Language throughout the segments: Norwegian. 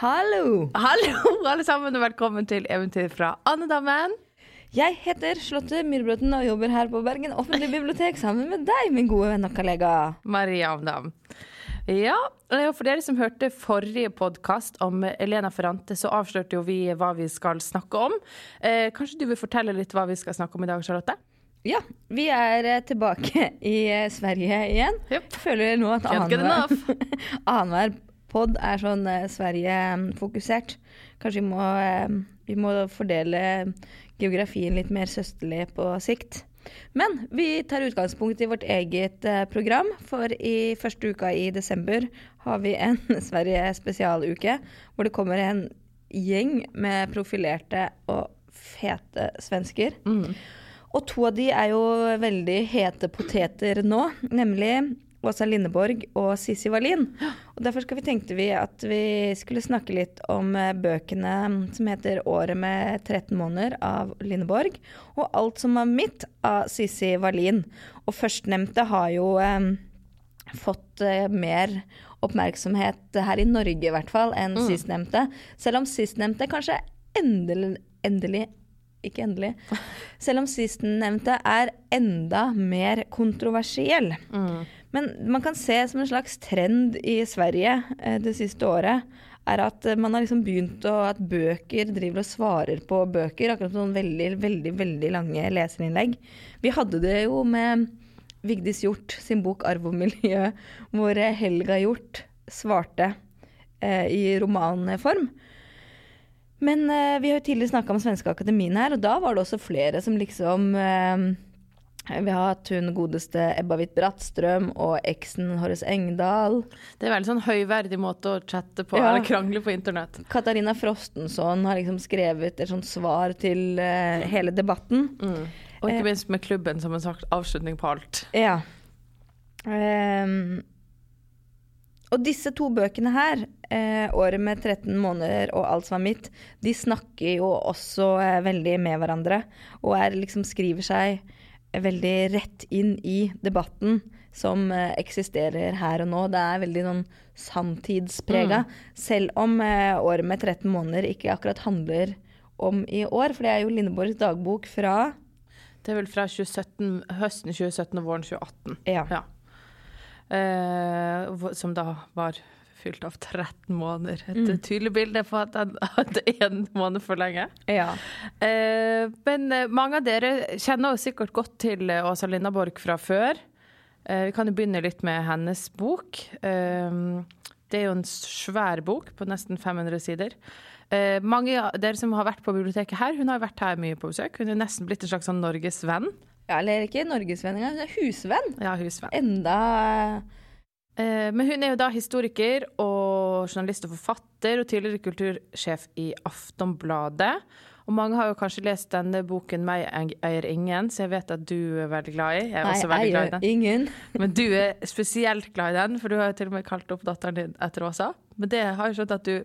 Hallo! Hallo, alle sammen, og velkommen til Eventyr fra Andedammen. Jeg heter Slåtte Myhrbråten og jobber her på Bergen offentlige bibliotek sammen med deg, min gode venn og kollega. Maria Amdam. Ja, og for dere som hørte forrige podkast om Elena Ferrante, så avslørte jo vi hva vi skal snakke om. Eh, kanskje du vil fortelle litt hva vi skal snakke om i dag, Charlotte? Ja, vi er eh, tilbake i eh, Sverige igjen. Yep. Føler nå at annenhver pod er sånn eh, Sverige-fokusert. Kanskje vi må, eh, vi må fordele geografien litt mer søsterlig på sikt. Men vi tar utgangspunkt i vårt eget eh, program, for i første uka i desember har vi en Sverige-spesialuke hvor det kommer en gjeng med profilerte og fete svensker. Og to av de er jo veldig hete poteter nå, nemlig Åsa Lindeborg og Sissi Wallin. Og derfor vi tenkte vi at vi skulle snakke litt om eh, bøkene som heter 'Året med 13 måneder' av Lindeborg, og 'Alt som var mitt' av Sissi Wallin. Og førstnevnte har jo eh, fått eh, mer oppmerksomhet her i Norge i hvert fall enn sistnevnte. Selv om sistnevnte kanskje endelig, endelig ikke endelig. Selv om sistnevnte er enda mer kontroversiell. Men man kan se som en slags trend i Sverige eh, det siste året, er at eh, man har liksom begynt å At bøker driver og svarer på bøker. Akkurat som sånn veldig, veldig, veldig lange leserinnlegg. Vi hadde det jo med Vigdis Hjort sin bok 'Arv og miljø', hvor eh, Helga Hjort svarte eh, i romanform. Men eh, vi har jo tidligere snakka om Svenske Akademien her, og da var det også flere som liksom eh, Vi har hatt hun godeste Ebba Witt Brattstrøm og eksen Horace Engdahl. Det er veldig sånn høyverdig måte å chatte på, Ja. eller krangle på internett. Katarina Frostenson har liksom skrevet et sånt svar til uh, hele debatten. Og ikke minst med klubben som en sagt avslutning på alt. Ja. Um, og disse to bøkene her, eh, 'Året med 13 måneder' og 'Alt som var mitt', de snakker jo også eh, veldig med hverandre. Og er, liksom skriver seg veldig rett inn i debatten som eh, eksisterer her og nå. Det er veldig sånn samtidsprega. Selv om eh, 'Året med 13 måneder' ikke akkurat handler om i år, for det er jo Lindeborgs dagbok fra Det er vel fra 2017, høsten 2017 og våren 2018. Ja. Ja. Eh, som da var fylt av 13 måneder. Et tydelig bilde på at han hadde én måned for lenge. ja. Eh, men eh, mange av dere kjenner jo sikkert godt til eh, Åsa Lindaborg fra før. Eh, vi kan jo begynne litt med hennes bok. Eh, det er jo en svær bok på nesten 500 sider. Eh, mange av dere som har vært på biblioteket her, hun har vært her mye på besøk. Hun er nesten blitt en slags sånn Norges venn. Ja, eller ikke norgesvenn engang, hun er husvenn. Ja, husvenn. Enda Men hun er jo da historiker og journalist og forfatter, og tidligere kultursjef i Aftonbladet. Og mange har jo kanskje lest denne boken 'Meg eier ingen', så jeg vet at du er veldig glad i. Jeg er også Nei, veldig jeg glad i den. ingen. Men du er spesielt glad i den, for du har jo til og med kalt opp datteren din etter Åsa. Men det har jeg skjønt at du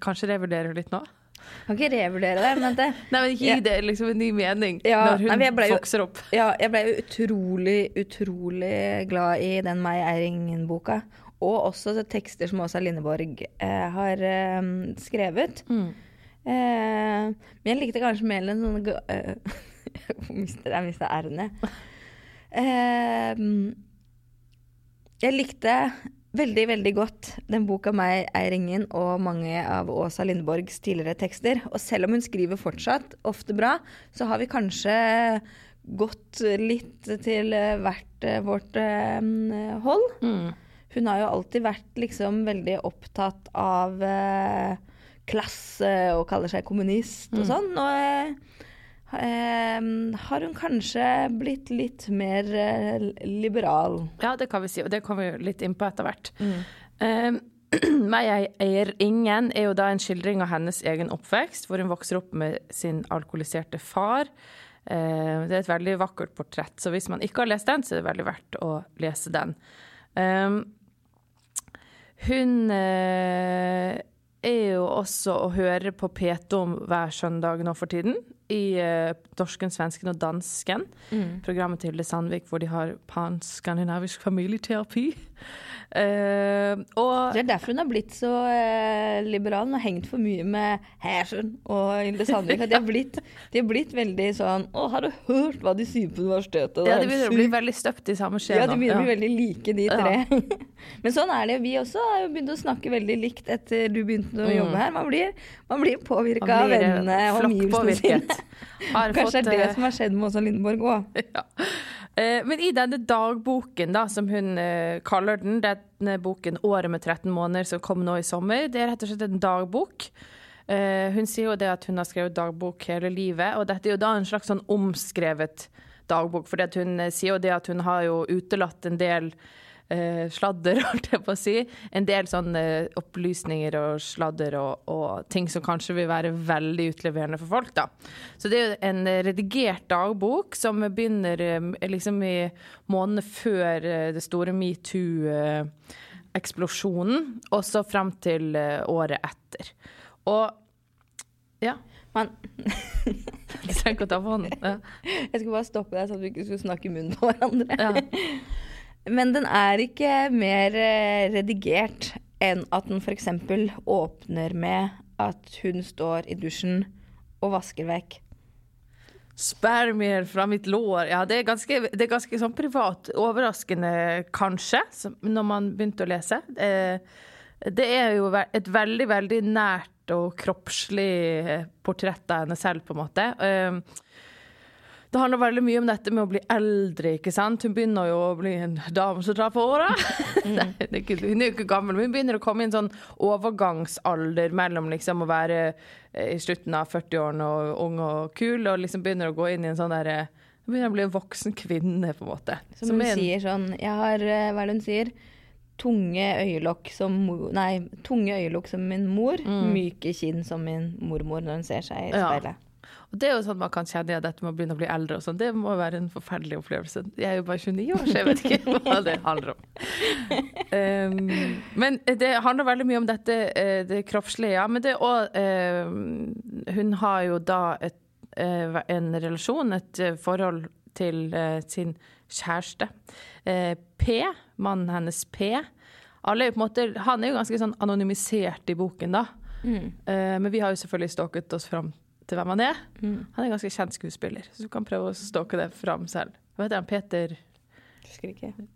kanskje revurderer litt nå? Kan ikke revurdere det, men det Nei, men gi det liksom en ny mening Ja, når hun nei, jeg jo- vokser opp. Ja, jeg ble jo utrolig, utrolig glad i den Meg eier ingen-boka. Og også tekster som Åsa Lindeborg eh, har eh, skrevet. Mm. Eh, men jeg likte kanskje mer enn sånn eh, Jeg mister, jeg mister r-ene. Eh, jeg likte veldig, veldig godt den boka 'Meg Eiringen og mange av Åsa Lindborgs tidligere tekster. Og selv om hun skriver fortsatt ofte bra, så har vi kanskje gått litt til hvert eh, vårt eh, hold. Mm. Hun har jo alltid vært liksom veldig opptatt av eh, klasse og kaller seg kommunist og sånn. Og eh, eh, har hun kanskje blitt litt mer eh, liberal. Ja, det kan vi si, og det kommer vi litt inn på etter hvert. Eh, Meg jeg eier ingen er jo da en skildring av hennes egen oppvekst, hvor hun vokser opp med sin alkoholiserte far. Eh, det er et veldig vakkert portrett, så hvis man ikke har lest den, så er det veldig verdt å lese den. Eh, hun eh, er jo også å høre på P2 hver søndag nå for tiden. I uh, Norsken, svensken og dansken. Mm. Programmet til Hilde Sandvik hvor de har pan-skandinavisk familieterapi. Uh, og Det er derfor hun har blitt så uh, liberal. Hun har hengt for mye med Hersen og Hilde Sandvik. De har blitt, de har blitt veldig sånn Å, har du hørt hva de sier på universitetet? Ja, de begynner å bli veldig støpt i samme skje Ja, de begynner å bli veldig like, de Ja. tre. Men sånn er det. Vi også har jo begynt å snakke veldig likt etter du begynte å Mm. jobbe her. Man blir, man blir påvirka av eh, vennene og omgivelsene sine. Har Kanskje fått, det er det eh, som har skjedd med Åsa Lindborg òg. ja. Eh, Men i denne dagboken, da, som hun eh, kaller den, denne boken 'Året med 13 måneder', som kom nå i sommer, det er rett og slett en dagbok. Hun sier jo det at hun har skrevet dagbok hele livet, og dette er jo da en slags sånn omskrevet dagbok. For hun sier jo det at hun har jo utelatt en del eh, sladder, holdt jeg på å si. En del sånn eh, opplysninger og sladder og, og ting som kanskje vil være veldig utleverende for folk, da. Så det er jo en redigert dagbok som begynner eh, liksom i månedene før eh, det store metoo-eksplosjonen, og så frem til året etter. Og ja. Man, Jeg trenger ikke å ta på hånden. Ja. jeg skulle bare stoppe deg så at vi ikke skulle snakke i munnen på hverandre. Ja. Men den er ikke mer eh, redigert enn at den f.eks. åpner med at hun står i dusjen og vasker vekk. Spermier fra mitt lår. Ja, det er ganske, det er ganske sånn privat. Overraskende, kanskje, når man begynte å lese. Eh, Det er jo et veldig, veldig nært og kroppslig eh, portrett av henne selv, på en måte. Eh, Det handler veldig mye om dette med å bli eldre, ikke sant. Hun begynner jo å bli en dame som drar på åra. Ikke- Hun er jo ikke gammel, men hun begynner å komme i en sånn overgangsalder mellom liksom å være eh, i slutten av 40-årene og ung og kul, og liksom begynner å gå inn i en sånn derre Hun begynner å bli en voksen kvinne, på en måte. Som, hun er en- sier sånn Jeg har eh, Hva er det hun sier? Tunge øyelokk som Nei, tunge øyelokk som min mor. Myke kinn som min mormor når hun ser seg i speilet. Ja. Og det er jo sånn man kan kjenne igjen dette med å begynne å bli eldre og sånn. Det må være en forferdelig opplevelse. Jeg er jo bare 29 år, så jeg vet ikke hva det handler om. Um, men det handler veldig mye om dette eh, det kroppslige, ja. Men det òg um, Hun har jo da et, eh, en relasjon, et eh, forhold til sin kjæreste. P, mannen hennes P. Alle er jo på en måte, han er jo ganske sånn anonymisert i boken, da. Eh, men vi har jo selvfølgelig stalket oss fram til hvem han er. Han er en ganske kjent skuespiller, så du kan prøve å stalke det fram selv. Hva heter han? Peter.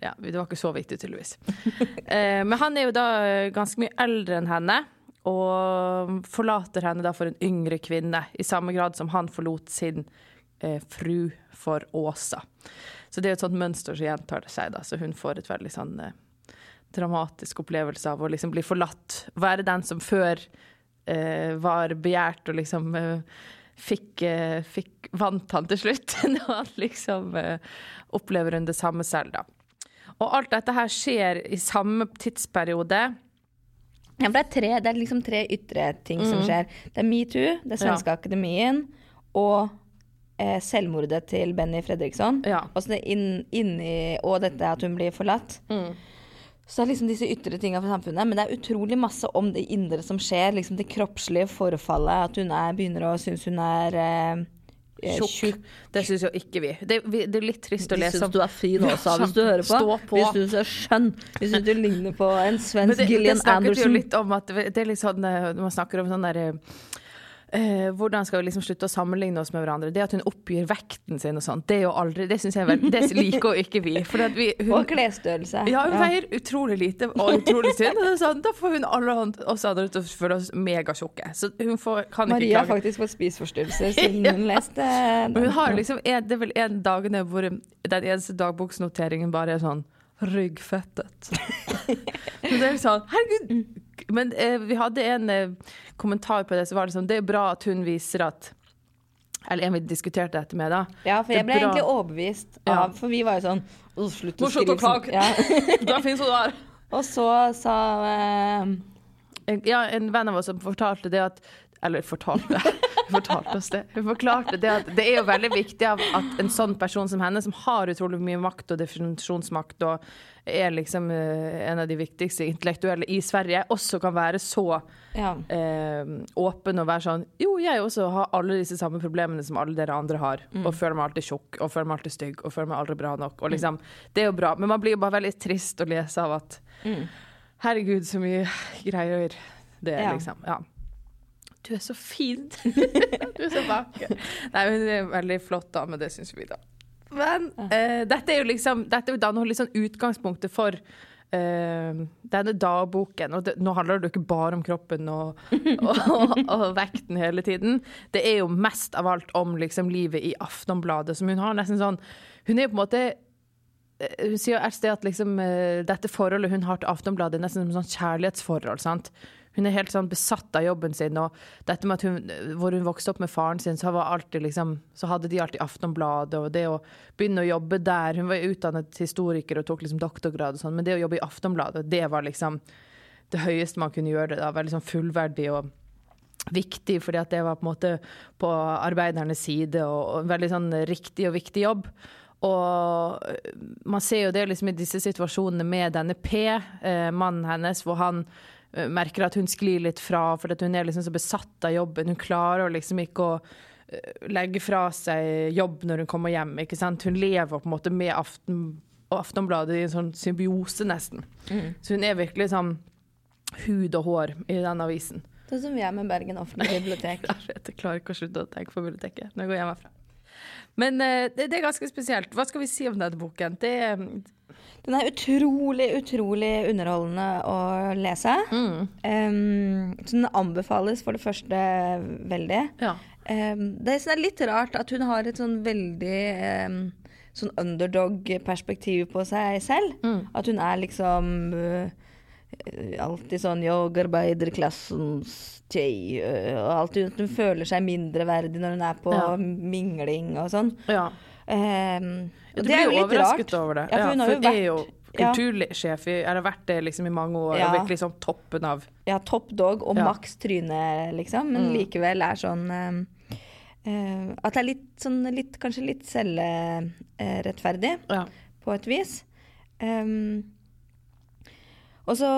Ja, det var ikke så viktig, tydeligvis. eh, men han er jo da eh, ganske mye eldre enn henne, og forlater henne da for en yngre kvinne, i samme grad som han forlot sin eh, fru for Åsa. Så det er jo et sånt mønster som gjentar det seg, da, så hun får et veldig sånn eh, dramatisk opplevelse av å liksom bli forlatt. Være den som før var begjært og liksom eh, fikk, eh, fikk Vant han til slutt. Når han liksom eh, opplever hun det samme selv, da. Og alt dette her skjer i samme tidsperiode. Ja, for det er, tre, det er liksom tre ytre ting som skjer. Det er metoo, det er Svenske Akademien og eh, selvmordet til Benny Fredriksson. Ja. Det inn, inni, og dette at hun blir forlatt. Så det er liksom disse ytre tinga for samfunnet. Men det er utrolig masse om det indre som skjer. Liksom det kroppslige forfallet. At hun er, begynner å synes hun er eh, eh, Tjukk. tjukk. Det syns jo ikke vi. Det, vi. det er litt trist å lese om. Vi syns du er fin også, hvis du hører på. Stå på. Vi syns du er skjønn. Vi syns du ligner på en svensk Gillian det, det Gillian snakket jo litt om at det det er litt sånn eh, man snakker om sånn derre eh, hvordan skal vi liksom slutte å sammenligne oss med hverandre? Det at hun oppgir vekten sin og sånn, det er jo aldri Det synes jeg vel, det liker jo ikke vi. Vi hun, Og klesstørrelse. ja, hun veier utrolig lite og utrolig synd. og Sånn, da får hun alle oss andre til å føle oss megatjukke. Så hun får, kan ikke Maria har faktisk fått spiseforstyrrelser siden hun leste Men hun har liksom en, Det er vel en dagene hvor den eneste dagboksnoteringen bare er sånn Ryggfettet. Så det er sånn Herregud! Men eh, vi hadde en eh, kommentar på det, så var det sånn Det er bra at hun viser at Eller en vi diskuterte dette med, da. Ja, for jeg ble egentlig overbevist Ja. For vi var jo sånn «Å, Slutt å skrive sånn. Ja. Da finnes hun der! Og så sa eh, En- Ja, en venn av oss som fortalte det at Eller fortalte. Hun fortalte oss det. Hun forklarte det at det er jo veldig viktig at en sånn person som henne, som har utrolig mye makt og definisjonsmakt, og er liksom uh, en av de viktigste intellektuelle i Sverige, også kan være så ja. uh, åpen og være sånn Jo, jeg også har alle disse samme problemene som alle dere andre har, mm. og føler meg alltid tjukk, og føler meg alltid stygg, og føler meg aldri bra nok. Og liksom, mm. Det er jo bra, men man blir jo bare veldig trist å lese av at mm. Herregud, så mye greier det er, ja. liksom. Ja. Du er så fin! du er så vakker. Nei, hun er veldig flott dame, det syns vi, da. Men uh, dette er jo liksom Dette er jo liksom utgangspunktet for uh, denne dagboken. Og det, nå handler det jo ikke bare om kroppen og, og, og, og, vekten hele tiden. Det er jo mest av alt om liksom livet i Aftonbladet, som hun har nesten sånn Hun er jo på en måte eh, hun sier et sted at liksom, dette forholdet hun har til Aftonbladet, er nesten som et sånn kjærlighetsforhold. sant? Hun er helt sånn besatt av jobben sin. Og dette med at hun, hvor hun vokste opp med faren sin, så, alltid, liksom, så hadde de alltid Aftonbladet. Og det å begynne å jobbe der Hun var utdannet historiker og tok liksom doktorgrad, og sånn, men det å jobbe i Aftonbladet, det var liksom det høyeste man kunne gjøre. det. Da. Veldig liksom fullverdig og viktig, fordi at det var på en måte på arbeidernes side, og en veldig sånn riktig og viktig jobb. Og man ser jo det liksom i disse situasjonene med denne P, eh, mannen hennes, hvor han merker at hun sklir litt fra, for hun er liksom så besatt av jobben. Hun klarer liksom ikke å eh, legge fra seg jobb når hun kommer hjem. ikke sant? Hun lever på en måte med Aften, Aftonbladet i en sånn symbiose, nesten. Mm. Så hun er virkelig sånn hud og hår i den avisen. Sånn som vi er med Bergen offentlige bibliotek. jeg klarer ikke å slutte å tenke på biblioteket når jeg går hjemmefra. Men uh, det, det, er ganske spesielt. Hva skal vi si om denne boken? Det, den er utrolig, utrolig underholdende å lese. Mm. Um, så den anbefales for det første veldig. Ja. Um, det er litt rart at hun har et sånn veldig um, sånn underdog-perspektiv på seg selv. Mm. At hun er liksom uh, alltid sånn yogaarbeiderklassens jay, uh, og alltid hun føler seg mindreverdig når hun er på ja. mingling og sånn. Ja. Um, ja, du blir jo overrasket rart. over det. Ja, for hun ja, for er jo kultursjef, i, eller vært det liksom i mange år, ja. og virkelig sånn toppen av Ja, topp dog og maks tryne, liksom, men mm. likevel er sånn um, uh, At det er litt sånn litt, kanskje litt selvrettferdig, uh, på et vis. Um, og så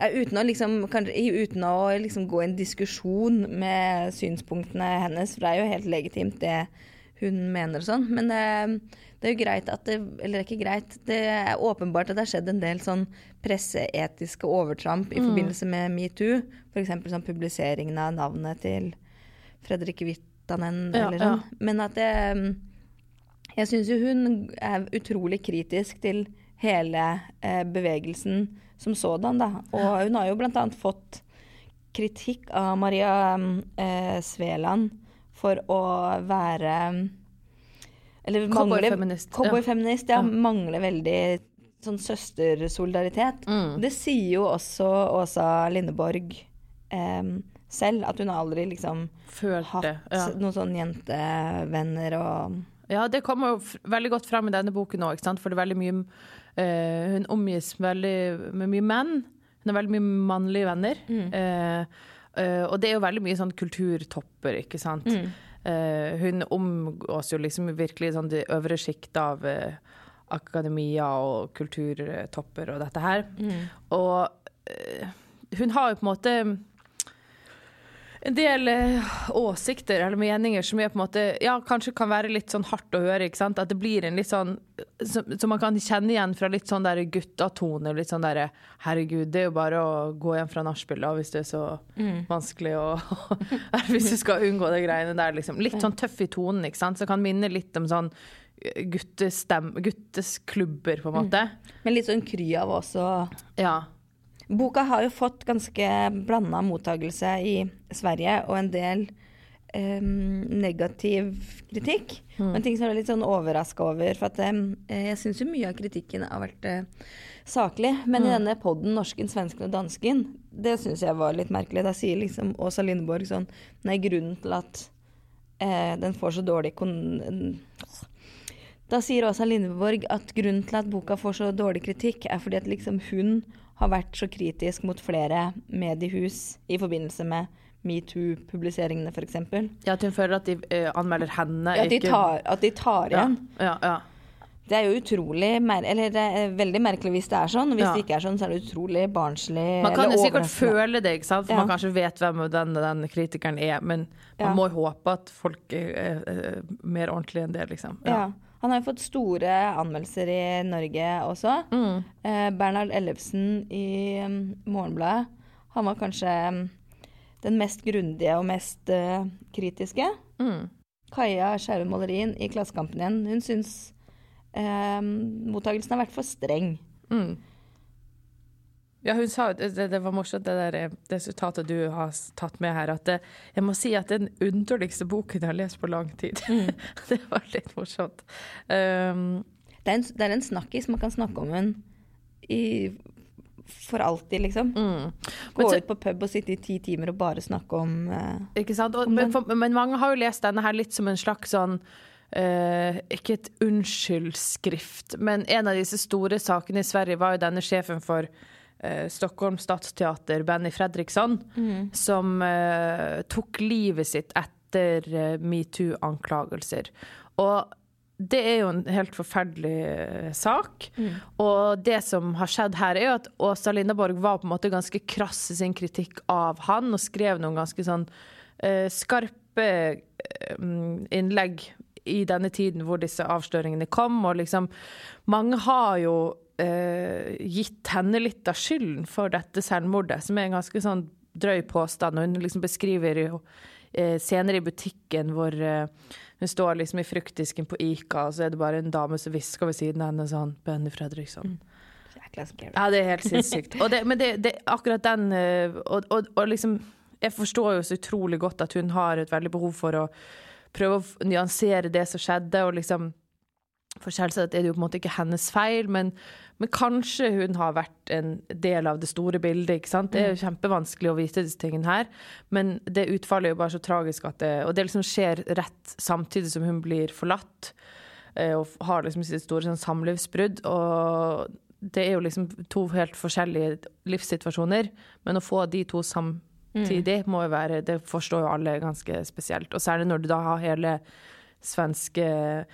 Uten å, liksom, uten å liksom gå i en diskusjon med synspunktene hennes, for det er jo helt legitimt det hun mener og sånn. Men det, det, er jo greit at det Eller ikke greit, det er åpenbart at det har skjedd en del sånn presseetiske overtramp i mm. forbindelse med metoo. F.eks. sånn publiseringen av navnet til Fredrik Vittanen ja, eller sånn. Ja. Men at det Jeg syns jo hun er utrolig kritisk til hele eh, bevegelsen som sådan, da. Og hun har jo annet fått kritikk av Maria eh, Sveland for å være Eller Cowboyfeminist. Cowboyfeminist, ja. ja. Mangler veldig sånn søstersolidaritet. Mm. Det sier jo også Åsa Lindeborg eh, selv, at hun aldri liksom Følte, hatt ja. noen sånne jentevenner og Ja, det kommer jo veldig godt frem i denne boken òg, for det er veldig mye Uh, hun omgis veldig, med mye menn. Hun har veldig mye mannlige venner. Mm. Uh, uh, og det er jo veldig mye sånn kulturtopper, ikke sant. Mm. hun omgås jo liksom virkelig sånn det øvre sjiktet av akademia og kulturtopper og dette her. Mm. Og hun har jo på en måte en del eh, åsikter eller meninger som er på en måte Ja, kanskje kan være litt sånn hardt å høre. ikke sant? At det blir en litt sånn Som, som man kan kjenne igjen fra litt sånn der guttatone. Litt sånn derre Herregud, det er jo bare å gå hjem fra nachspiel hvis det er så mm. vanskelig å Hvis du skal unngå de greiene der, liksom. Litt sånn tøff i tonen, ikke sant. Som kan minne litt om sånn guttestem, guttesklubber, på en måte. Mm. Men litt sånn kry av også. Ja. Boka har jo fått ganske blanda mottagelse i Sverige, og en del um, negativ kritikk. Mm. En ting som jeg er litt sånn overraska over. For at, um, jeg syns jo mye av kritikken har vært uh, saklig. Men mm. i denne poden 'Norsken, svensken og dansken', det syns jeg var litt merkelig. Da sier liksom Åsa Lindeborg sånn Nei, grunnen til at uh, den får så dårlig kon... Da sier Åsa Lindeborg at grunnen til at boka får så dårlig kritikk, er fordi at liksom hun har vært så kritisk mot flere mediehus i forbindelse med metoo-publiseringene, f.eks. Ja, at hun føler at de uh, anmelder henne, Ja, at, de tar- at de tar igjen. ja, ja. Det er jo utrolig Eller det er veldig merkelig hvis det er sånn. Hvis Ja. det ikke er sånn, så er det utrolig barnslig. Man kan jo sikkert føle det, ikke sant? for Ja. man kanskje vet hvem den, den kritikeren er, men man Ja. må jo håpe at folk er, er, er mer ordentlige enn det, liksom. Ja. Han har jo fått store anmeldelser i Norge også. Mm. Eh, Bernhard Ellefsen i um, Morgenbladet. Han var kanskje um, den mest grundige og mest uh, kritiske. Mm. Kaja Skjerve Målerin i Klassekampen igjen. Hun syns eh, mottakelsen har vært for streng. Mm. Ja, hun sa, det, det var morsomt det der eh, det sitatet du har tatt med her, at det, jeg må si at det er den underligste boken jeg har lest på lang tid. det var litt morsomt. Um, Det er en, det er en snakkis. Man kan snakke om hun i, for alltid, liksom. mm. Gå så- ut på pub og sitte i ti timer og bare snakke om uh, Ikke sant? Og, Om men, for, men mange har jo lest denne her litt som en slags sånn Uh, Ikke et unnskyldskrift, men en av disse store sakene i Sverige var jo denne sjefen for eh, Stockholm Stadsteater, Benny Fredriksson, som eh, tok livet sitt etter eh, metoo-anklagelser. Og det er jo en helt forferdelig sak. sak. Og det som har skjedd her, er jo at Åsa Lindeborg var på en måte ganske krass i sin kritikk av han, og skrev noen ganske sånn eh, skarpe eh, innlegg i denne tiden hvor disse avsløringene kom, og liksom Mange har jo eh, gitt henne litt av skylden for dette selvmordet, som er en ganske sånn drøy påstand. Og hun liksom beskriver jo uh, scener i butikken hvor uh, hun står liksom i fruktdisken på Ica, og så er det bare en dame som hvisker ved siden av henne sånn Benny Fredriksson. Mm. Ja, det er helt sinnssykt. Og det, men det, det, akkurat den eh, og, og, og liksom Jeg forstår jo så utrolig godt at hun har et veldig behov for å prøve å nyansere det som skjedde, og liksom For selvsagt er det jo på en måte ikke hennes feil, men, men kanskje hun har vært en del av det store bildet. ikke sant? Det er jo kjempevanskelig å vite disse tingene her, men det utfallet er jo bare så tragisk at det Og det liksom skjer rett samtidig som hun blir forlatt, eh, og har liksom sitt store sånn samlivsbrudd. og det er jo liksom to helt forskjellige livssituasjoner, men å få de to samtidig må jo være Det forstår jo alle ganske spesielt. Og særlig når du da har hele svenske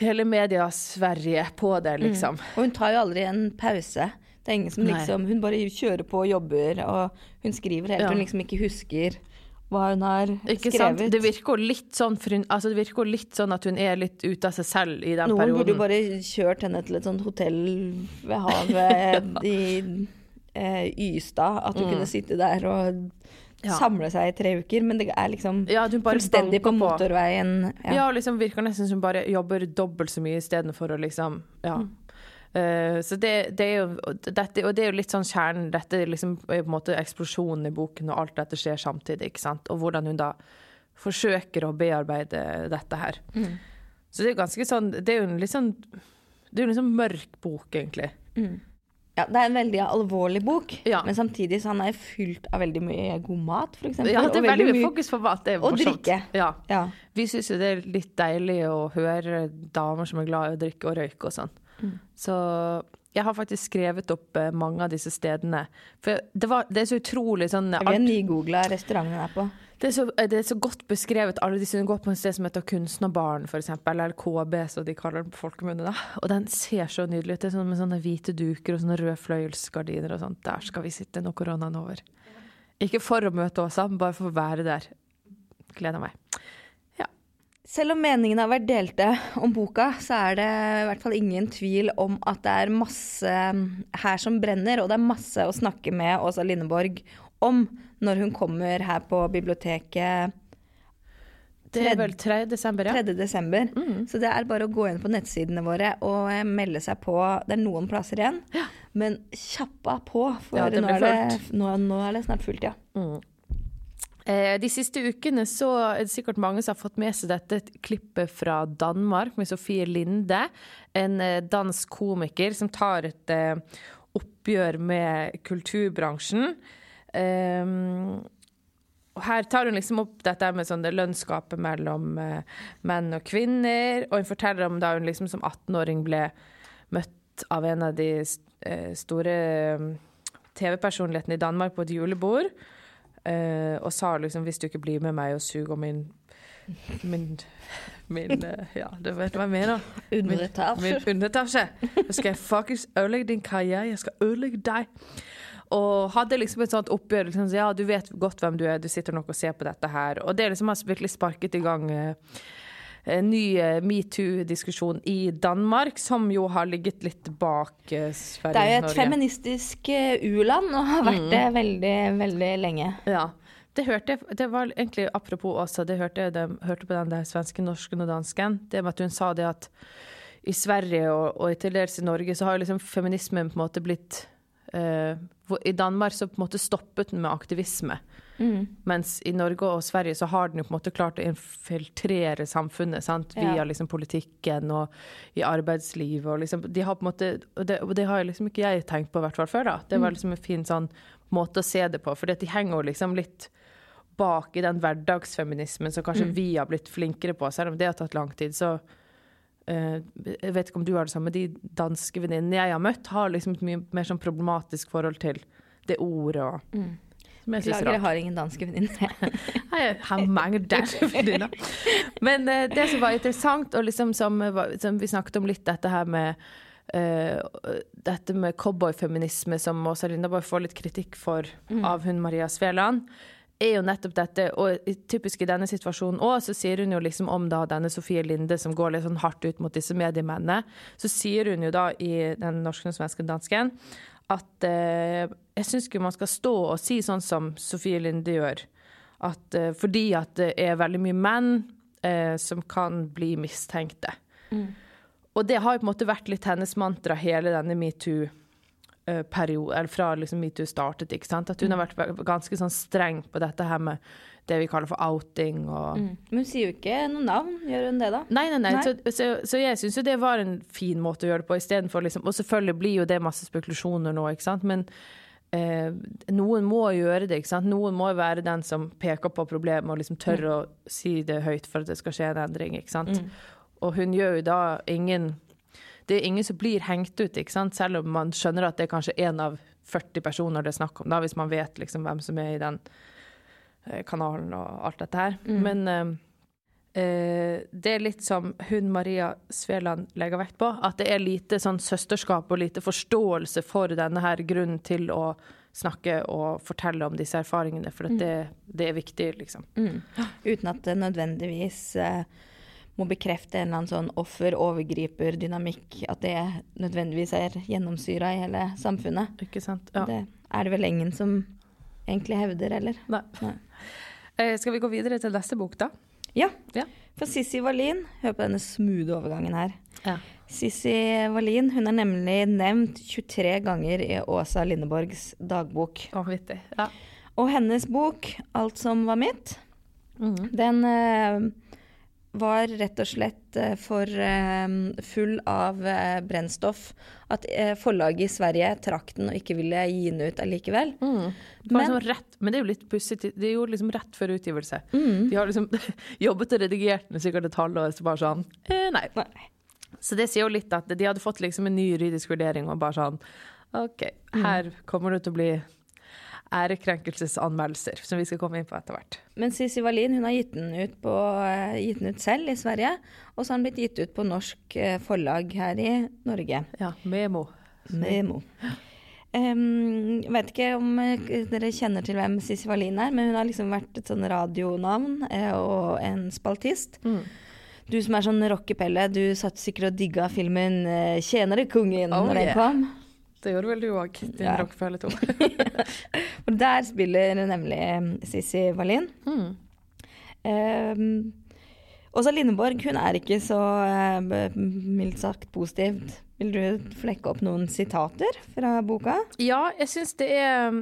Hele media-Sverige på det, liksom. Og hun tar jo aldri en pause. Det er ingen som Nei. liksom Hun bare kjører på og jobber, og hun skriver helt Ja. hun liksom ikke husker hva hun har Ikke sant? skrevet. Det virker litt sånn hun, altså det virker litt sånn at hun er litt ute av seg selv i den Noen perioden. burde jo bare kjørt henne til et sånt hotell ved havet i eh, Ystad. At hun kunne sitte der og Mm. Ja. samle seg i tre uker. Men det er liksom Ja, fullstendig på motorveien. Ja, Ja. liksom virker nesten som hun bare jobber dobbelt så mye istedenfor å liksom Ja. Mm. Uh, så det, det er jo dette, Og det er jo litt sånn kjernen Dette er liksom er på en måte eksplosjonen i boken, og alt dette skjer samtidig, ikke sant? Og hvordan hun da forsøker å bearbeide dette her. Mm. Så det er jo ganske sånn Det er jo en litt sånn Det er jo en sånn mørk bok, egentlig. Ja, det er en veldig alvorlig bok, Ja. men samtidig så han er fylt av veldig mye god mat, for eksempel. Ja, det er veldig mye mye- fokus på mat. Det er og drikke. Ja. Ja. Vi syns jo det er litt deilig å høre damer som er glad i å drikke og røyke og sånn. Mm. Så jeg har faktisk skrevet opp eh, mange av disse stedene. For det, var, det er så utrolig sånn Vi har nygoogla restauranten her på. Det, er så, det er så godt beskrevet. Alle de som går på en sted som heter Kunstnerbaren, f.eks., eller KB, som de kaller den på folkemunne. Og den ser så nydelig ut. Det er sånn med sånne hvite duker og sånne røde fløyelsgardiner og sånt. Der skal vi sitte når koronaen er over. Ikke for å møte Åsa, men bare for å være der. Gleder meg. Selv om meningene har vært delte om boka, så er det i hvert fall ingen tvil om at det er masse her som brenner, og det er masse å snakke med Åsa Lindeborg om når hun kommer her på biblioteket Det er vel 3. desember, ja. 3. desember. Mm. Så det er bare å gå inn på nettsidene våre og eh, melde seg på. Det er noen plasser igjen, men kjappa på, for Ja, det nå, er det, nå, nå er det snart fullt, ja. Eh, De siste ukene så er det sikkert mange som har fått med seg dette klippet fra Danmark med Sofie Linde, en eh, dansk komiker som tar et oppgjør med kulturbransjen. Um, og her tar hun liksom opp dette med sånn det lønnsgapet mellom uh, menn og kvinner, og hun forteller om da hun liksom som 18-åring ble møtt av en av de uh, store TV-personlighetene i Danmark på et julebord Uh, og sa liksom hvis du ikke blir med meg og suger min Min, min eh, Ja, du vet hva jeg mener. Min, min underetasje. Så skal jeg faktisk ødelegge din karriere. Jeg skal ødelegge deg. Og hadde liksom et sånt oppgjør. Liksom, så ja, du vet godt hvem du er, du sitter nok og ser på dette her. Og det liksom har virkelig sparket i gang eh, en ny eh, metoo-diskusjon i Danmark, som jo har ligget litt bak Sverige og Norge. Det er jo et Norge. feministisk eh, u-land, og har vært det veldig, veldig lenge. Ja. Det hørte jeg, det var egentlig apropos også, det hørte jeg de, hørte på den der svenske, norsken og dansken. Det med at hun sa det at i Sverige og, og til dels i Norge så har liksom feminismen på en måte blitt eh, I Danmark så på en måte stoppet den med aktivisme. Mens i Norge og Sverige så har den jo på en måte klart å infiltrere samfunnet sant? via Ja. liksom politikken og i arbeidslivet. Og liksom, de har på en måte, og det, og det har liksom ikke jeg tenkt på i hvert fall før. da. Det var liksom en fin sånn måte å se det på. For de henger jo liksom litt bak i den hverdagsfeminismen som kanskje vi har blitt flinkere på, selv om det har tatt lang tid. så jeg vet ikke om du har det samme, de danske venninnene jeg har møtt, har liksom et mye mer sånn problematisk forhold til det ordet. og er Beklager, jeg har ingen danske venninner. Jeg har mange danske venninner. Men eh, det som var interessant, og liksom som, som vi snakket om litt dette her med uh, dette med cowboyfeminisme, som Åsa Lindaborg får litt kritikk for av hun Maria Sveland, er jo nettopp dette, og typisk i denne situasjonen òg, så sier hun jo liksom om da denne Sofie Linde som går litt sånn hardt ut mot disse mediemennene, så sier hun jo da i den norske og svenske dansken at eh, jeg syns ikke man skal stå og si sånn som Sofie Linde gjør. At, eh, fordi at det er veldig mye menn eh, som kan bli mistenkte. Og det har jo på en måte vært litt hennes mantra hele denne metoo-perioden, eller fra liksom metoo startet. ikke sant? At hun har vært ganske sånn streng på dette her med det vi kaller for outing og Men hun sier jo ikke noe navn, gjør hun det da? Nei, nei, nei. Nei. Så, så, så jeg syns jo det var en fin måte å gjøre det på, istedenfor liksom Og selvfølgelig blir jo det masse spekulasjoner nå, ikke sant, men eh, noen må gjøre det, ikke sant. Noen må være den som peker på problemet og liksom tør å si det høyt for at det skal skje en endring, ikke sant. Og hun gjør jo da ingen Det er ingen som blir hengt ut, ikke sant, selv om man skjønner at det er kanskje én av 40 personer det er snakk om, da, hvis man vet liksom hvem som er i den eh, kanalen og alt dette her. Men eh, eh, det er litt som hun Maria Sveland legger vekt på, at det er lite sånn søsterskap og lite forståelse for denne her grunnen til å snakke og fortelle om disse erfaringene, for at det, det er viktig, liksom. Uten at det nødvendigvis eh, må bekrefte en eller annen sånn offer-overgriper-dynamikk. At det nødvendigvis er gjennomsyra i hele samfunnet. Ikke sant? Ja. Det er det vel ingen som egentlig hevder, eller? Nei. Nei. Eh, skal vi gå videre til neste bok, da? Ja. Ja. For Sissi Wallin, hør på denne smoothe overgangen her. Ja. Sissi Wallin hun er nemlig nevnt 23 ganger i Åsa Lindeborgs dagbok. Vanvittig. Ja. Og hennes bok, 'Alt som var mitt', mm. den eh, var rett og slett eh, for eh, full av eh, brennstoff at forlaget i Sverige trakk den og ikke ville gi den ut allikevel. Mm. Det Men- liksom rett, men det er jo litt pussig. Det gjorde liksom rett før utgivelse. Mm. De har liksom jobbet og redigert den sikkert et halvår, så bare sånn eh, Nei. Nei. Så det sier jo litt at de hadde fått liksom en ny juridisk vurdering og bare sånn OK, her kommer det til å bli ærekrenkelsesanmeldelser, som vi skal komme inn på etter hvert. Men Sissi Wallin hun har gitt den, ut på, eh, gitt den ut selv i Sverige, og så har den blitt gitt ut på norsk eh, forlag her i Norge. Ja, Memo. Memo. Um, vet ikke om eh, dere kjenner til hvem Sissi Wallin er, men hun har liksom vært et sånn radionavn og en spaltist. Mm. Du som er sånn rockepelle, du satt sikkert og digga filmen 'Tjenere kongen' Oh, når den yeah. kom. Det gjorde vel du òg, din Ja. Rockefeller 2. Og der spiller nemlig Sissy Sissi Wallin. mm. Um, Åsa Lindeborg hun er ikke så uh, mildt sagt positivt. Vil du flekke opp noen sitater fra boka? Ja, jeg syns det er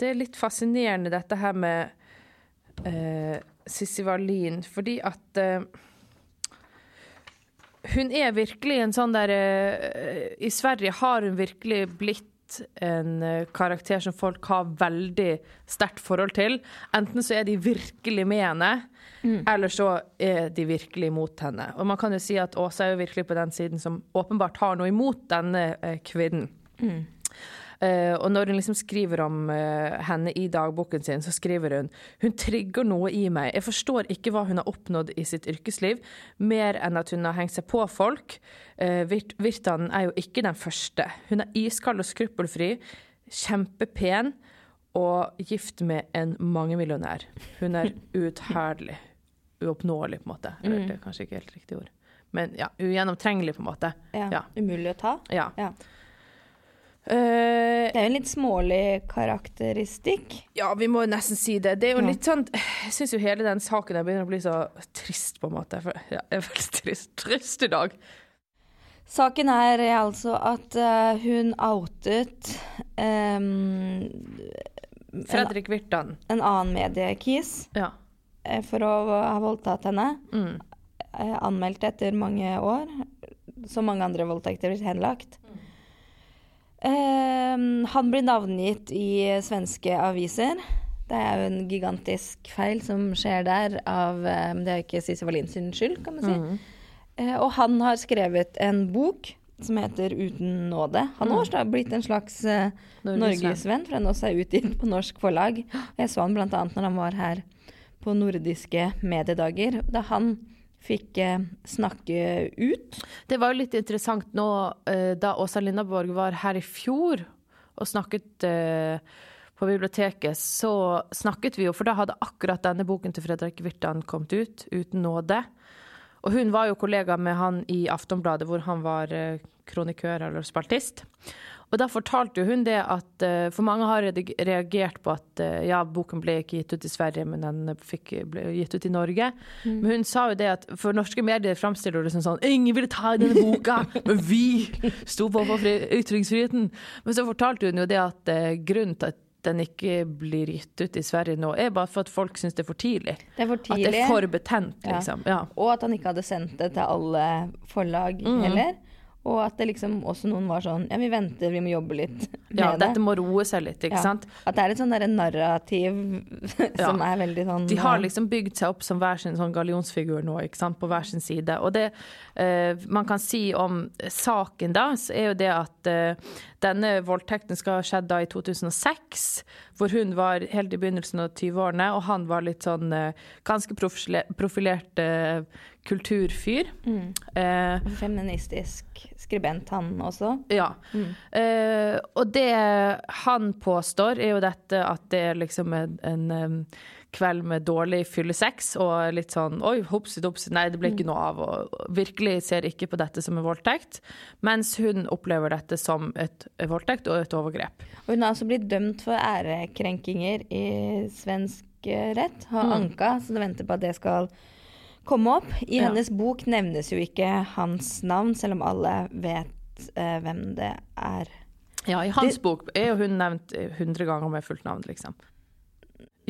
Det er litt fascinerende dette her med uh, Sissi Wallin, fordi at eh, Hun er virkelig en sånn der eh, I Sverige har hun virkelig blitt en eh, karakter som folk har veldig sterkt forhold til. Enten så er de virkelig med henne, eller så er de virkelig imot henne. Og man kan jo si at Åsa er jo virkelig på den siden som åpenbart har noe imot denne eh, kvinnen. Eh, og når hun liksom skriver om uh, henne i dagboken sin, så skriver hun hun trigger noe i meg. Jeg forstår ikke hva hun har oppnådd i sitt yrkesliv, mer enn at hun har hengt seg på folk. Uh, Virt Virtanen er jo ikke den første. Hun er iskald og skruppelfri, kjempepen og gift med en mangemillionær. Hun er uutherdelig. Uoppnåelig, på en måte. Eller det er kanskje ikke helt riktig ord. Men ja, ugjennomtrengelig, på en måte. Ja. Ja. Umulig å ta. Ja. Ja. Eh, Det er jo en litt smålig karakteristikk. ja, vi må nesten si det. Det er jo Ja. litt sånn Jeg syns jo hele den saken der begynner å bli så trist, på en måte. Jeg er veldig trist, trist i dag. Saken er altså at uh, hun outet um, Fredrik Virtan. en annen mediekis Ja. eh, for å ha voldtatt henne. Mm. anmeldt etter mange år. Som mange andre voldtekter blitt henlagt. Eh, han blir navngitt i svenske aviser. Det er jo en gigantisk feil som skjer der av eh, Det er jo ikke Sissy Wallin sin skyld, kan man si. Eh, og han har skrevet en bok som heter 'Uten nåde'. Han har også blitt en slags eh, Norgesvenn. norgesvenn, for han også er utgitt på norsk forlag. Jeg så han bl.a. når han var her på nordiske mediedager, da han fikk eh, snakke ut. Det var jo litt interessant nå eh, da Åsa Lindaborg var her i fjor og snakket eh, på biblioteket, så snakket vi jo, for da hadde akkurat denne boken til Fredrik Virtan kommet ut, 'Uten nåde'. Og hun var jo kollega med han i Aftonbladet, hvor han var kronikør eller spaltist. Og da fortalte jo hun det at eh, For mange har reagert på at eh, ja, boken ble ikke gitt ut i Sverige, men den fikk, ble gitt ut i Norge. Men hun sa jo det at for norske medier framstiller det som sånn Ingen ville ta denne boka, men vi sto på for fri- ytringsfriheten. Men så fortalte hun jo det at eh, grunnen til at den ikke blir gitt ut i Sverige nå, er bare for at folk syns det er for tidlig. Det er for tidlig. At det er for betent, liksom. Ja. Og at han ikke hadde sendt det til alle forlag heller. Og at det liksom også noen var sånn Ja, vi venter, vi må jobbe litt med ja, det. dette må roe seg litt, ikke Ja. sant. At det er et sånn derre narrativ som er veldig sånn De har liksom bygd seg opp som hver sin sånn gallionsfigur nå, ikke sant, på hver sin side. Og det eh, man kan si om saken da, så er jo det at eh, denne voldtekten skal ha skjedd da i 2006, hvor hun var helt i begynnelsen av 20-årene, og han var litt sånn eh, ganske profile- profilert kulturfyr. Eh, Feministisk skribent, han også. ja. Eh, og det han påstår, er jo dette at det er liksom en, en kveld med dårlig fyllesex og litt sånn oi, hopsi dopsi, nei, det ble ikke noe av. Og virkelig ser ikke på dette som en voldtekt. Mens hun opplever dette som et voldtekt og et overgrep. Og hun har altså blitt dømt for ærekrenkinger i svensk eh, rett. Har anka, så det venter på at det skal komme opp. I Ja. hennes bok nevnes jo ikke hans navn, selv om alle vet eh, hvem det er. Ja, I hans bok er jo hun nevnt hundre ganger med fullt navn, liksom.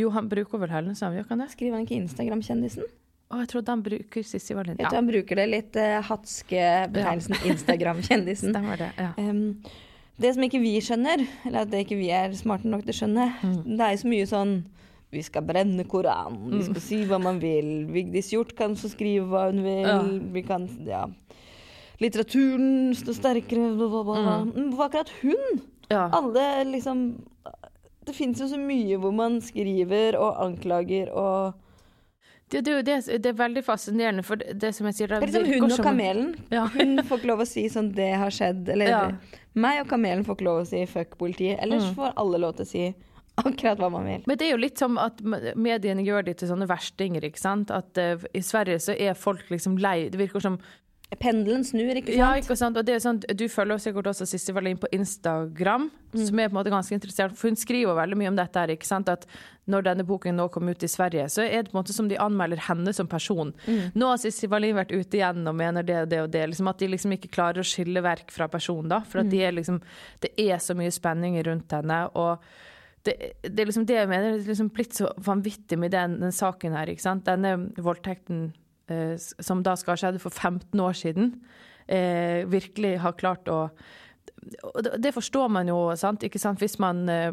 Jo, han bruker vel navn, gjør han det? Skriver han ikke Instagram-kjendisen? Å, jeg trodde han bruker Sissi Wallin. Jeg Ja, tror han bruker det litt eh, hatske betegnelsen Instagram-kjendisen. stemmer det. Ja. Um, det som ikke vi skjønner, eller at det ikke vi er smarte nok til å skjønne, det er jo så mye sånn vi skal brenne Koranen, vi skal si hva man vil. Vigdis Hjorth kan få skrive hva hun vil. Ja. Vi kan Ja. Litteraturen står sterkere bla, bla, bla. bla. Men Hvorfor akkurat hun? Ja. Alle liksom Det fins jo så mye hvor man skriver og anklager og Det, det, det, det er veldig fascinerende, for det, det som jeg sier Det er liksom hun og kamelen. Ja. Hun får ikke lov å si sånn 'det har skjedd', eller Ja. meg og kamelen får ikke lov å si 'fuck politiet'. Ellers Mm. får alle lov til å si akkurat hva man vil. Men det er jo litt som at mediene gjør de til sånne verstinger, ikke sant. At uh, i Sverige så er folk liksom lei. Det virker som Pendelen snur, ikke sant? Ja, ikke sant. Og det er sånn, du følger sikkert også Sissy Wallin på Instagram, Mm. som er på en måte ganske interessert. For hun skriver veldig mye om dette her, ikke sant. At når denne boken nå kom ut i Sverige, så er det på en måte som de anmelder henne som person. Mm. Nå har Sissy Wallin vært ute igjen og mener det og det og det. Liksom at de liksom ikke klarer å skille verk fra person, da. For at de er liksom Det er så mye spenning rundt henne. og det, det er liksom det jeg mener, det er liksom blitt så vanvittig med den, den saken her. ikke sant? Denne voldtekten eh, som da skal ha skjedd for 15 år siden, eh, virkelig har klart å det- forstår man jo, sant? Ikke sant? hvis man eh,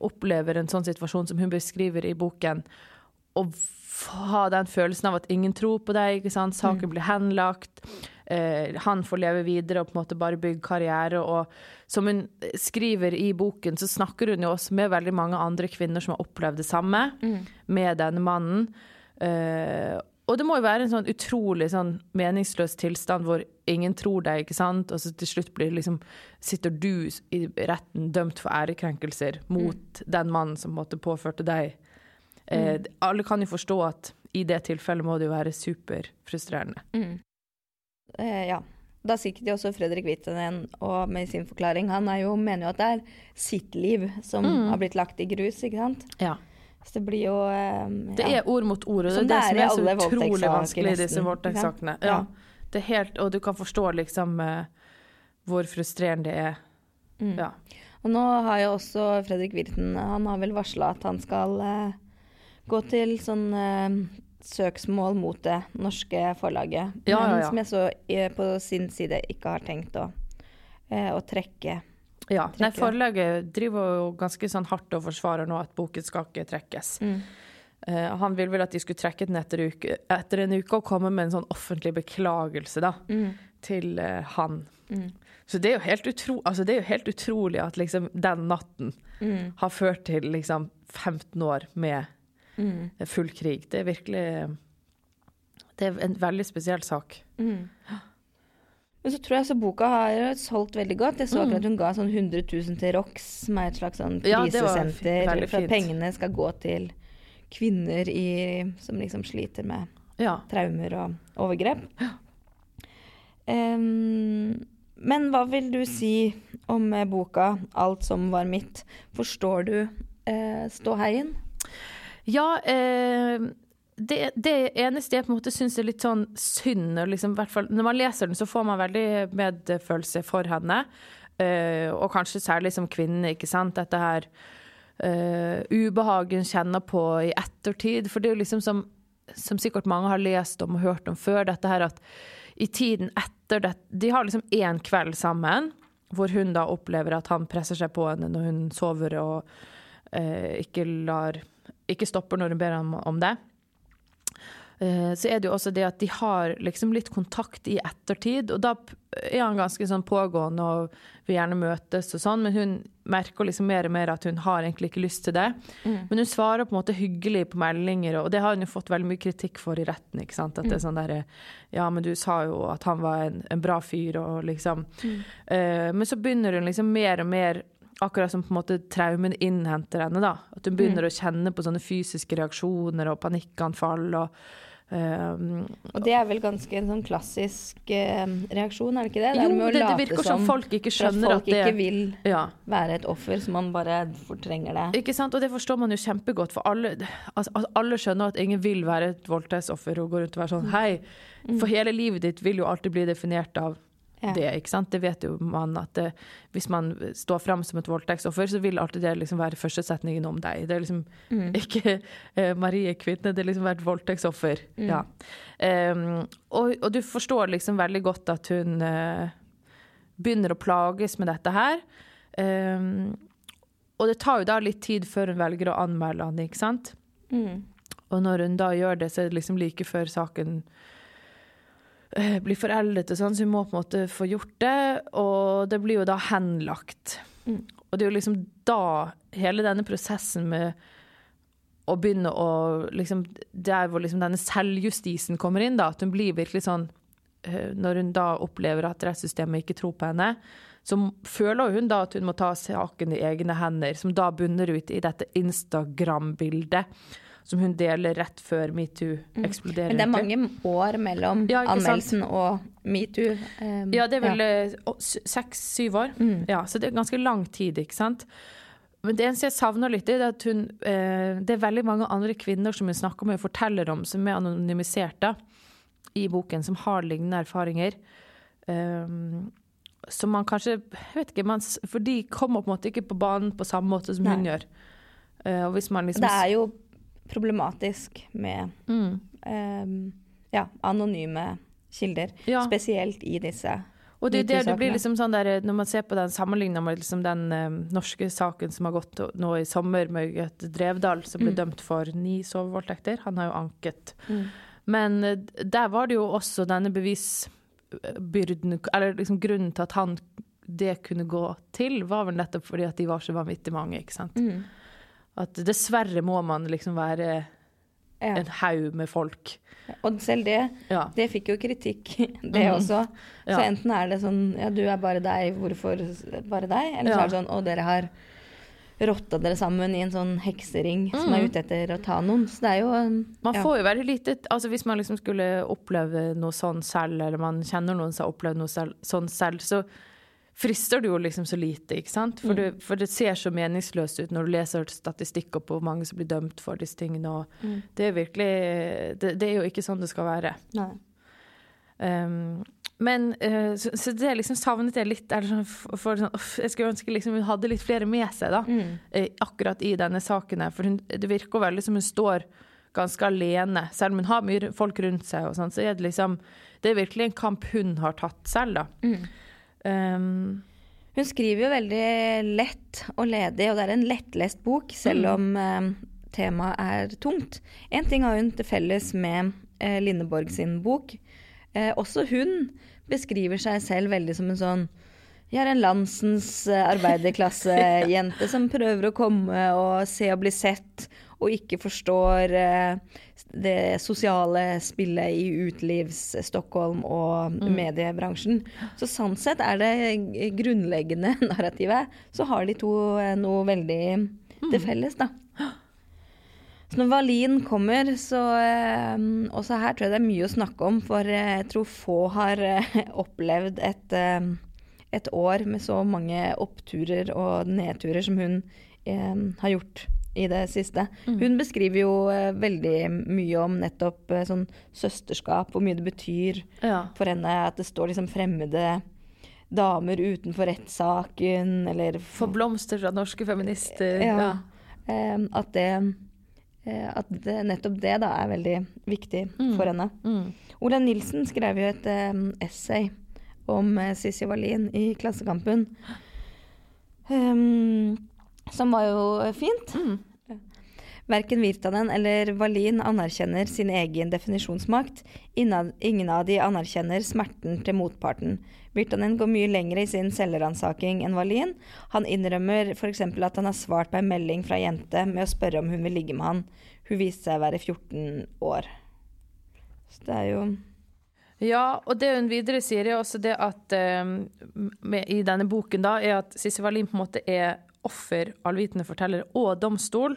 opplever en sånn situasjon som hun beskriver i boken, og ha den følelsen av at ingen tror på deg, ikke sant? saken blir henlagt. Eh, han får leve videre og på en måte bare bygge karriere. Og som hun skriver i boken, så snakker hun jo også med veldig mange andre kvinner som har opplevd det samme med denne mannen. Eh, og det må jo være en sånn utrolig sånn meningsløs tilstand hvor ingen tror deg, ikke sant? Og så til slutt blir liksom, sitter du i retten dømt for ærekrenkelser mot den mannen som måtte påførte deg. Eh, Alle kan jo forstå at i det tilfellet må det jo være superfrustrerende. Eh, ja. Da sitter jo også Fredrik Wittenen og med sin forklaring. Han jo, mener jo at det er sitt liv som har blitt lagt i grus, ikke sant. Ja. Så det blir jo eh, Det er ord mot ord, og det det er det som er så utrolig vanskelig i disse voldtektssakene. Ja. Ja. Det er helt, og du kan forstå liksom eh, hvor frustrerende det er. Mm. Ja. Og nå har jo også Fredrik Wirten Han har vel varsla at han skal eh, gå til sånn eh, søksmål mot det norske forlaget. Ja, ja, Men ja. som jeg så eh, på sin side ikke har tenkt å, eh, å trekke. Ja. Nei, forlaget driver jo ganske sånn hardt og forsvarer nå at boken skal ikke trekkes. Eh, han vil vel at de skulle trekke den etter, uke, etter en uke og komme med en sånn offentlig beklagelse da, til uh, han. Så det er, utro, altså det er jo helt utrolig at liksom den natten har ført til liksom 15 år med full krig. Det er virkelig Det er en veldig spesiell sak. Men så tror jeg så boka har solgt veldig godt. Jeg så akkurat hun ga sånn 100 000 til ROX, som er et slags sånn krisesenter. Ja, for at pengene skal gå til kvinner i, som liksom sliter med Ja. traumer og overgrep. Um, men hva vil du si om eh, boka 'Alt som var mitt'? Forstår du eh, ståheien? Ja, eh, det, det eneste jeg på en måte syns er litt sånn synd liksom, fall, Når man leser den, så får man veldig medfølelse for henne. Eh, og kanskje særlig som kvinne, ikke sant. Dette her eh, hun kjenner på i ettertid. For det er jo liksom som, som sikkert mange har lest om og hørt om før, dette her at i tiden etter det De har liksom én kveld sammen, hvor hun da opplever at han presser seg på henne når hun sover og eh, ikke lar Ikke stopper når hun ber ham om det. Eh, så er det jo også det at de har liksom litt kontakt i ettertid, og da er han ganske sånn pågående og vil gjerne møtes og sånn, men hun merker liksom mer og mer at hun har egentlig ikke lyst til det. Men hun svarer på en måte hyggelig på meldinger, og det har hun jo fått veldig mye kritikk for i retten. ikke sant? At det er sånn derre Ja, men du sa jo at han var en, en bra fyr, og liksom Eh, Men så begynner hun liksom mer og mer Akkurat som på en måte traumen innhenter henne. da. At hun begynner å kjenne på sånne fysiske reaksjoner og panikkanfall. og Um, Og det er vel ganske en sånn klassisk uh, reaksjon, er det ikke det? Jo, med å det, det virker som folk ikke skjønner at folk at det ikke vil ja. være et offer, så man bare fortrenger det. Ikke sant? Og det forstår man jo kjempegodt, for alle, altså, altså, alle skjønner at ingen vil være et voldtektsoffer og gå rundt og være sånn hei. For hele livet ditt vil jo alltid bli definert av Ja. det, ikke sant? Det vet jo man at det, hvis man står fram som et voldtektsoffer, så vil alltid det liksom være førstesetningen om deg. Det er liksom ikke uh, Marie kvinne, det er liksom vært voldtektsoffer. Ja. Um, og, og du forstår liksom veldig godt at hun uh, begynner å plages med dette her. Um, og det tar jo da litt tid før hun velger å anmelde han, ikke sant? Mm. Og når hun da gjør det, så er det liksom like før saken eh, blir foreldet og sånn, så hun må på en måte få gjort det, og det blir jo da henlagt. Mm. Og det er jo liksom da hele denne prosessen med å begynne å liksom Der hvor liksom denne selvjustisen kommer inn, da, at hun blir virkelig sånn eh, Når hun da opplever at rettssystemet ikke tror på henne, så føler hun da at hun må ta saken i egne hender, som da bunner ut i dette Instagram-bildet som hun deler rett før metoo eksploderer. Men det er mange år mellom Ja, anmeldelsen og metoo. Um, Ja, det er vel eh, seks-syv år. Ja, så det er ganske lang tid, ikke sant. Men det eneste jeg savner litt, er at hun eh, Det er veldig mange andre kvinner som hun snakker med og forteller om, som er anonymisert da, i boken, som har lignende erfaringer. Um, som man kanskje jeg vet ikke, man, For de kommer på en måte ikke på banen på samme måte som hun gjør. Uh, liksom Det er jo problematisk med mm, um, ja, anonyme kilder. Ja. Spesielt i disse Og det, det, det blir liksom sånn der, Når man ser på den sammenligna med liksom den um, norske saken som har gått nå i sommer, med Gaute Drevdal, som ble dømt for ni sovevoldtekter. Han har jo anket. Mm. Men eh, der var det jo også denne bevisbyrden, Eller liksom grunnen til at han det kunne gå til, var vel nettopp fordi at de var så vanvittig mange. ikke sant? Mm. At dessverre må man liksom være Ja. en haug med folk. Og selv det, Ja. det fikk jo kritikk, det mm. også. Så Ja. enten er det sånn Ja, du er bare deg, hvorfor bare deg? Eller så er det sånn Å, dere har rotta dere sammen i en sånn heksering som er Mhm. ute etter å ta noen. Så det er jo en- Man får jo veldig lite altså Hvis man liksom skulle oppleve noe sånn selv, eller man kjenner noen som har opplevd noe selv, sånn selv, så frister det jo liksom så lite, ikke sant? For, det, for det ser så meningsløst ut når du leser statistikker på hvor mange som blir dømt for disse tingene, Mm. det er virkelig det, det er jo ikke sånn det skal være. Um, men uh, så, så det liksom savnet jeg litt sånn, for, sånn, Jeg skulle ønske liksom hun hadde litt flere med seg, da. Mm. uh, akkurat i denne saken her. For hun, det virker veldig som hun står ganske alene. Selv om hun har mye folk rundt seg, og sånn, så er det liksom Det er virkelig en kamp hun har tatt selv, da. Um, Hun skriver jo veldig lett og ledig, og det er en lettlest bok, selv Mm. om eh, temaet er tungt. Én ting har hun til felles med eh, Lindeborg sin bok. Eh, også hun beskriver seg selv veldig som en sånn Jeg er en landsens eh, arbeiderklassejente som prøver å komme og se og bli sett, og ikke forstår eh, det sosiale spillet i utelivs-Stockholm og mediebransjen. Så sånn sett er det grunnleggende narrativet. Så har de to eh, noe veldig til felles, da. Så når Valin kommer, så eh, Også her tror jeg det er mye å snakke om, for jeg tror få har opplevd et, et år med så mange oppturer og nedturer som hun eh, har gjort i det siste. Hun beskriver jo uh, veldig mye om nettopp uh, sånn søsterskap, hvor mye det betyr ja. for henne at det står liksom fremmede damer utenfor rettssaken, eller For blomster fra norske feminister. ja. Eh, at det eh, At det, nettopp det da er veldig viktig for henne. Mm. Ola Nilsen skrev jo et eh, essay om Sissy Wallin i Klassekampen. Um, som var jo eh, fint. Mm. Verken Virtanen eller Valin anerkjenner sin egen definisjonsmakt. Ingen av de anerkjenner smerten til motparten. Virtanen går mye lenger i sin selvransaking enn Valin. Han innrømmer f.eks. at han har svart på en melding fra ei jente med å spørre om hun vil ligge med han. Hun viste seg å være 14 år. Så det er jo Ja, og det hun videre sier, er også det at um, med, i denne boken da, er at Sissy Wallin på en måte er offer, allvitende forteller og domstol.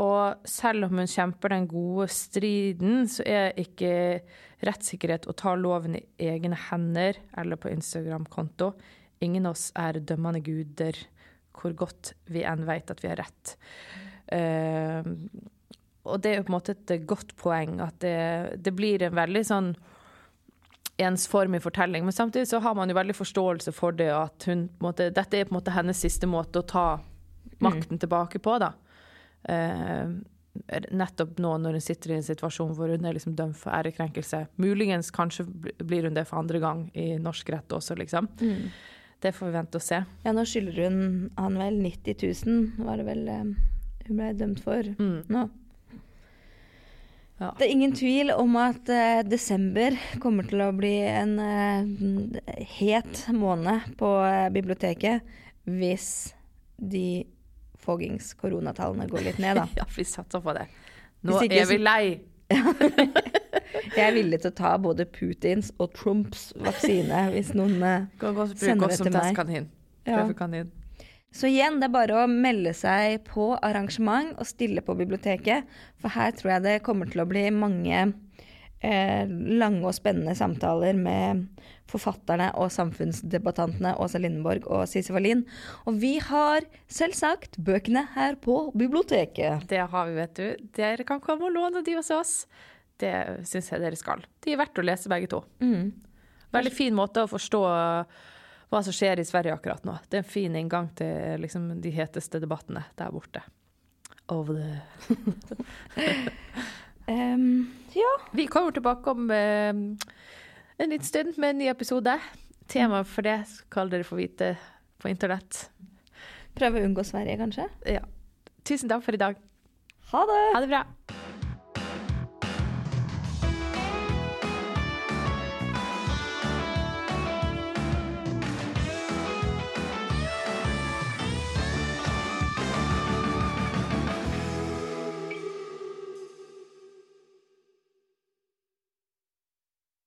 Og selv om hun kjemper den gode striden, så er ikke rettssikkerhet å ta loven i egne hender eller på Instagram-konto. Ingen av oss er dømmende guder, hvor godt vi enn vet at vi har rett. Uh, og det er jo på en måte et godt poeng, at det, det blir en veldig sånn ensformig fortelling. Men samtidig så har man jo veldig forståelse for det, at hun, på en måte, dette er på en måte hennes siste måte å ta makten tilbake på, da. Eh, nettopp nå når hun sitter i en situasjon hvor hun er liksom dømt for ærekrenkelse. Muligens kanskje blir hun det for andre gang i norsk rett også, liksom. Det får vi vente og se. Ja, nå skylder hun han vel 90 000, var det vel eh, hun ble dømt for Mm. nå. Ja. Det er ingen tvil om at uh, desember kommer til å bli en uh, het måned på uh, biblioteket hvis de foggings koronatallene går litt ned, da. Ja, vi satser på det. Nå ikke er vi lei. Jeg er villig til å ta både Putins og Trumps vaksine hvis noen sender det til meg. Kan gå og bruke oss som testkanin. Ja. Prøvekanin. Så igjen, det er bare å melde seg på arrangement og stille på biblioteket. For her tror jeg det kommer til å bli mange eh, lange og spennende samtaler med forfatterne og samfunnsdebattantene Åsa Lindeborg og Sissy Wallin. Og vi har selvsagt bøkene her på biblioteket. Det har vi, vet du. Dere kan komme og låne de hos oss. Det syns jeg dere skal. De er verdt å lese, begge to. Mm. Veldig fin måte å forstå hva som skjer i Sverige akkurat nå. Det er en fin inngang til liksom, de heteste debattene der borte. Over the um, ja. Vi kommer tilbake om eh, en liten stund med en ny episode. Temaet for det skal dere få vite på internett. Prøve å unngå Sverige, kanskje. Ja. Tusen takk for i dag. Ha det! Ha det bra.